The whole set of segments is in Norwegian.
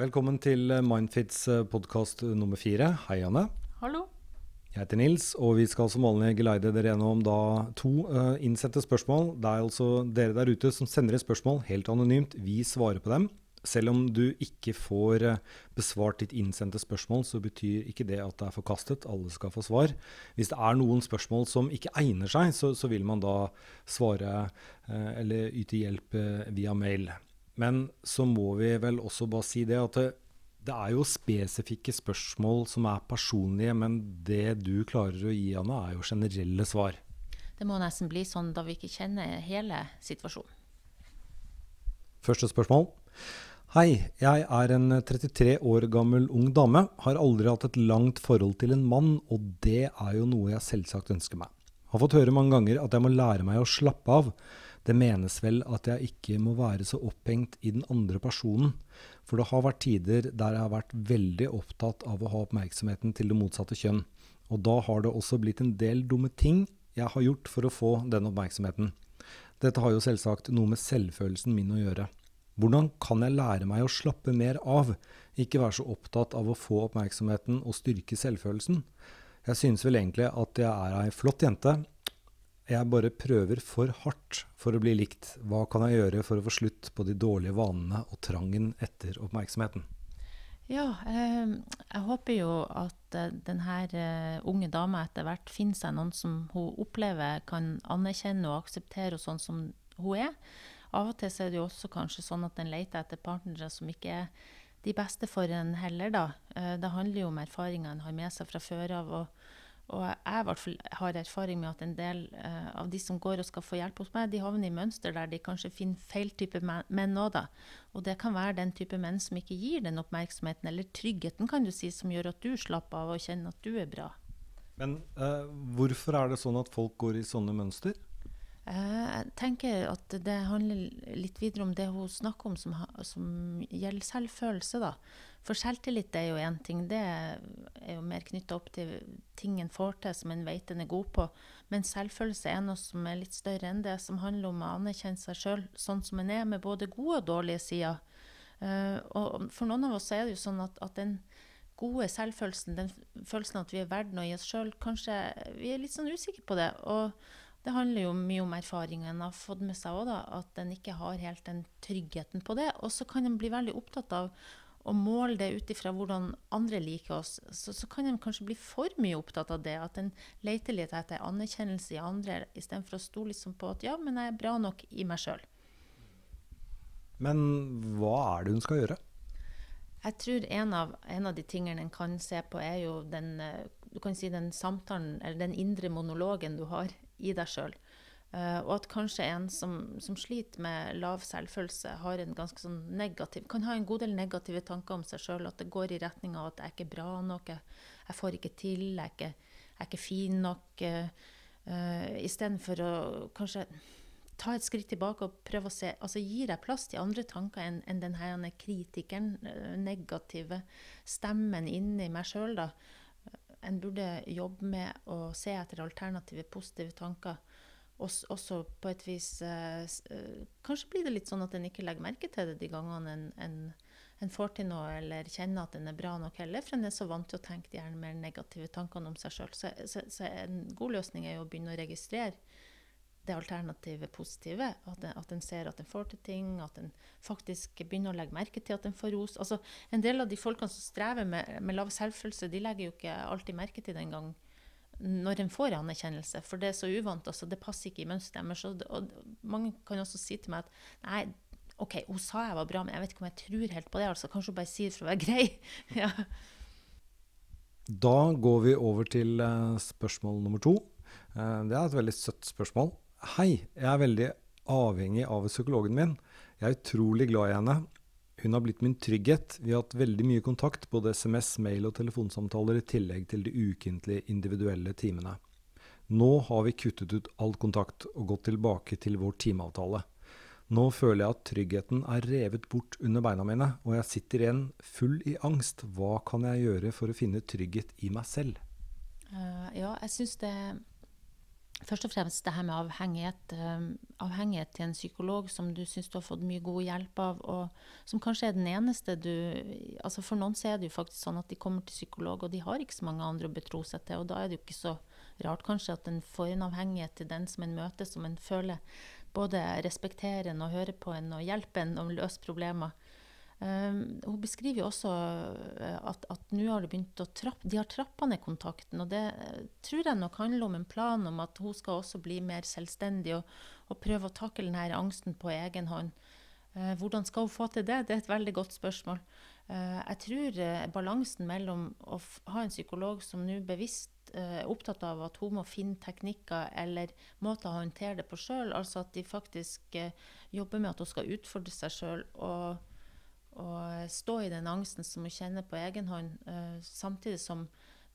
Velkommen til Mindfits podkast nummer fire. Hei, Anne. Hallo. Jeg heter Nils, og vi skal som vanlig geleide dere gjennom da to uh, innsendte spørsmål. Det er altså dere der ute som sender inn spørsmål helt anonymt. Vi svarer på dem. Selv om du ikke får uh, besvart ditt innsendte spørsmål, så betyr ikke det at det er forkastet. Alle skal få svar. Hvis det er noen spørsmål som ikke egner seg, så, så vil man da svare uh, eller yte hjelp via mail. Men så må vi vel også bare si det at det, det er jo spesifikke spørsmål som er personlige, men det du klarer å gi, Anna, er jo generelle svar. Det må nesten bli sånn da vi ikke kjenner hele situasjonen. Første spørsmål. Hei, jeg er en 33 år gammel ung dame. Har aldri hatt et langt forhold til en mann, og det er jo noe jeg selvsagt ønsker meg. Har fått høre mange ganger at jeg må lære meg å slappe av. Det menes vel at jeg ikke må være så opphengt i den andre personen. For det har vært tider der jeg har vært veldig opptatt av å ha oppmerksomheten til det motsatte kjønn. Og da har det også blitt en del dumme ting jeg har gjort for å få den oppmerksomheten. Dette har jo selvsagt noe med selvfølelsen min å gjøre. Hvordan kan jeg lære meg å slappe mer av, ikke være så opptatt av å få oppmerksomheten og styrke selvfølelsen? Jeg synes vel egentlig at jeg er ei flott jente, jeg bare prøver for hardt for å bli likt. Hva kan jeg gjøre for å få slutt på de dårlige vanene og trangen etter oppmerksomheten? Ja, eh, jeg håper jo at eh, denne eh, unge dama etter hvert finner seg noen som hun opplever kan anerkjenne og akseptere og sånn som hun er. Av og til er det jo også kanskje sånn at en leter etter partnere som ikke er de beste for en heller, da. Eh, det handler jo om erfaringer en har med seg fra før av. og og jeg hvert har erfaring med at en del uh, av de som går og skal få hjelp hos meg, de havner i mønster der de kanskje finner feil type menn òg, da. Og det kan være den type menn som ikke gir den oppmerksomheten, eller tryggheten, kan du si, som gjør at du slapper av og kjenner at du er bra. Men uh, hvorfor er det sånn at folk går i sånne mønster? Uh, jeg tenker at det handler litt videre om det hun snakker om som, som gjelder selvfølelse, da. For selvtillit er jo én ting. Det er jo mer knytta opp til ting en får til som en vet en er god på. Men selvfølelse er noe som er litt større enn det, som handler om å anerkjenne seg sjøl sånn som en er, med både gode og dårlige sider. Uh, og for noen av oss er det jo sånn at, at den gode selvfølelsen, den følelsen at vi er verdt noe i oss sjøl, kanskje vi er litt sånn usikre på det. Og det handler jo mye om erfaringen en har fått med seg òg, at en ikke har helt den tryggheten på det. Og så kan en bli veldig opptatt av å måle det ut ifra hvordan andre liker oss, så, så, kan en kanskje bli for mye opptatt av det. At en leter litt etter anerkjennelse i andre, istedenfor å stole liksom på at ja, men jeg er bra nok i meg sjøl. Men hva er det hun skal gjøre? Jeg tror en av, en av de tingene en kan se på, er jo den, eh, du kan si den samtalen, eller den indre monologen du har i deg sjøl. Uh, og at kanskje en som, som, sliter med lav selvfølelse, har en ganske sånn negativ, kan ha en god del negative tanker om seg sjøl. At det går i retning av at jeg er ikke bra nok, jeg, får ikke til, jeg er ikke, jeg er ikke fin nok. Uh, uh, Istedenfor å kanskje ta et skritt tilbake og prøve å se altså Gir jeg plass til andre tanker enn en denne kritikeren, negative stemmen inni meg sjøl, da? En burde jobbe med å se etter alternative, positive tanker også på et vis eh, eh, Kanskje blir det litt sånn at en ikke legger merke til det de gangene en, en, en, får til noe, eller kjenner at en er bra nok heller, for en er så vant til å tenke de gjerne mer negative tankene om seg sjøl. Så, så, så, en god løsning er jo å begynne å registrere det alternativet positive. At en, at en ser at en får til ting, at en faktisk begynner å legge merke til at en får ros. Altså, en del av de folkene som strever med, med lav selvfølelse, de legger jo ikke alltid merke til det engang når en får anerkjennelse, for det er så uvant. Altså, det passer ikke i mønsteret deres. Mange kan også si til meg at nei, OK, hun sa jeg var bra, men jeg vet ikke om jeg tror helt på det. altså Kanskje hun bare sier det for å være grei. ja. Da går vi over til uh, spørsmål nummer to. Uh, det er et veldig søtt spørsmål. Hei, jeg er veldig avhengig av psykologen min. Jeg er utrolig glad i henne. Hun har blitt min trygghet. Vi har hatt veldig mye kontakt, både SMS, mail og telefonsamtaler, i tillegg til de ukentlige individuelle timene. Nå har vi kuttet ut all kontakt og gått tilbake til vår timeavtale. Nå føler jeg at tryggheten er revet bort under beina mine, og jeg sitter igjen full i angst. Hva kan jeg gjøre for å finne trygghet i meg selv? Uh, ja, jeg syns det først og fremst det her med avhengighet, eh, avhengighet til en psykolog som du syns du har fått mye god hjelp av, og som kanskje er den eneste du altså For noen så er det jo faktisk sånn at de kommer til psykolog, og de har ikke så mange andre å betro seg til. Og da er det jo ikke så rart kanskje at en får en avhengighet til den som en møter, som en føler både respekterer en og hører på en og hjelper en å løse problemer. Um, hun beskriver jo også eh, at, at nå har de begynt å trappe, de har trappa ned kontakten. Og det uh, tror jeg nok handler om en plan om at hun skal også bli mer selvstendig og, og prøve å takle denne angsten på egen hånd. Uh, hvordan skal hun få til det? Det er et veldig godt spørsmål. Uh, jeg tror balansen mellom å ha en psykolog som nå bevisst er opptatt av at hun må finne teknikker eller måter å håndtere det på sjøl, altså at de faktisk jobber med at hun skal utfordre seg sjøl. Å stå i den angsten som hun kjenner på egen hånd, uh, samtidig som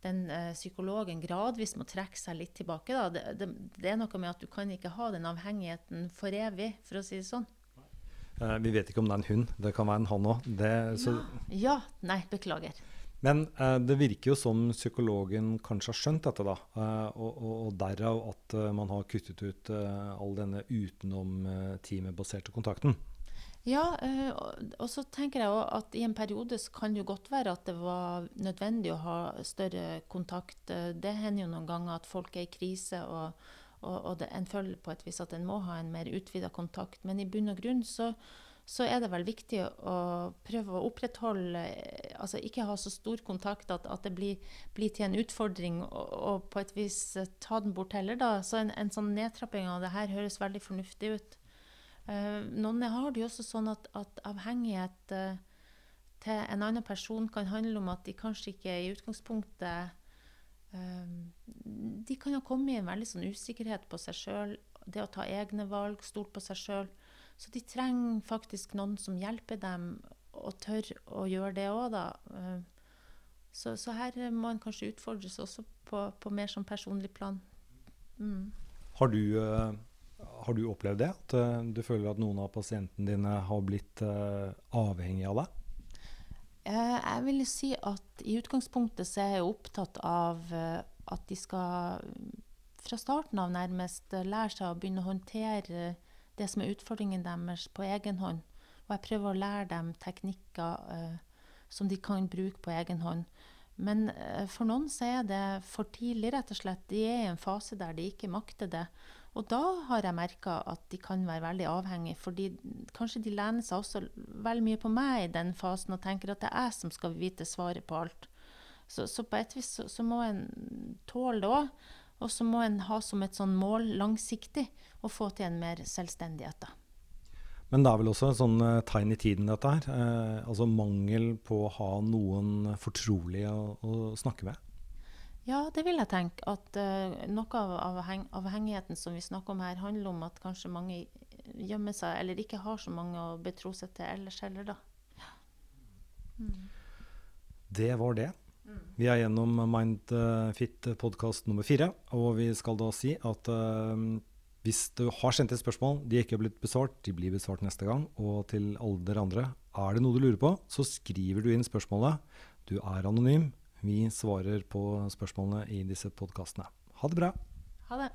den uh, psykologen gradvis må trekke seg litt tilbake. Det, det, det, er noe med at du kan ikke ha den avhengigheten for evig, for å si det sånn. Uh, vi vet ikke om det er en hund. Det kan være en han òg. Ja. ja. Nei, beklager. Men det virker jo som psykologen kanskje har skjønt dette, da. Og, og, og, derav at man har kuttet ut all denne utenom teamet-baserte kontakten. Ja, eh, og så tenker jeg også at i en periode så kan det jo godt være at det var nødvendig å ha større kontakt. Eh, det hender jo noen ganger at folk er i krise, og, og, og det, en føler på et vis at en må ha en mer utvida kontakt. Men i bunn og grunn så, så, er det vel viktig å prøve å opprettholde Altså ikke ha så stor kontakt at, at det blir, blir, til en utfordring, og, og, på et vis ta den bort heller, da. Så en, en sånn nedtrapping av det her høres veldig fornuftig ut. Uh, noen har det jo også sånn at, at avhengighet uh, til en annen person kan handle om at de kanskje ikke i utgangspunktet uh, De kan ha kommet i en veldig sånn usikkerhet på seg sjøl, det å ta egne valg, stole på seg sjøl. Så de trenger faktisk noen som hjelper dem, og tør å gjøre det òg, da. Så, så, her må en kanskje utfordres også på, på mer sånn personlig plan. Mm. Har du har du opplevd det? At uh, du føler at noen av pasientene dine har blitt uh, avhengig av deg? Uh, jeg vil si at i utgangspunktet så er jeg opptatt av at de skal fra starten av nærmest lære seg å begynne å håndtere det som er utfordringen deres, på egen hånd. Og jeg prøver å lære dem teknikker som de kan bruke på egen hånd. Men for noen så er det for tidlig, rett og slett. De er i en fase der de ikke makter det. Og da har jeg merka at de kan være veldig avhengige, fordi kanskje de lener seg også veldig mye på meg i den fasen og tenker at det er jeg som skal vite svaret på alt. Så, så på et vis så, så må en tåle det òg. Og så må en ha som et sånn mål langsiktig å få til en mer selvstendighet. da. Men det er vel også et sånn uh, tegn i tiden, dette her. Eh, altså mangel på å ha noen fortrolige å, å snakke med? Ja, det vil jeg tenke. At uh, noe av avheng avhengigheten som vi snakker om her, handler om at kanskje mange gjemmer seg, eller ikke har så mange å betro seg til ellers heller, da. Ja. Mm. Det var det. Mm. Vi er gjennom Mindfit podkast nummer fire, og vi skal da si at uh, hvis du har sendt et spørsmål, de ikke har blitt besvart, de blir besvart neste gang. Og til alle dere andre, er det noe du lurer på, så skriver du inn spørsmålet. Du er anonym. Vi svarer på spørsmålene i disse podkastene. Ha det bra. Ha det.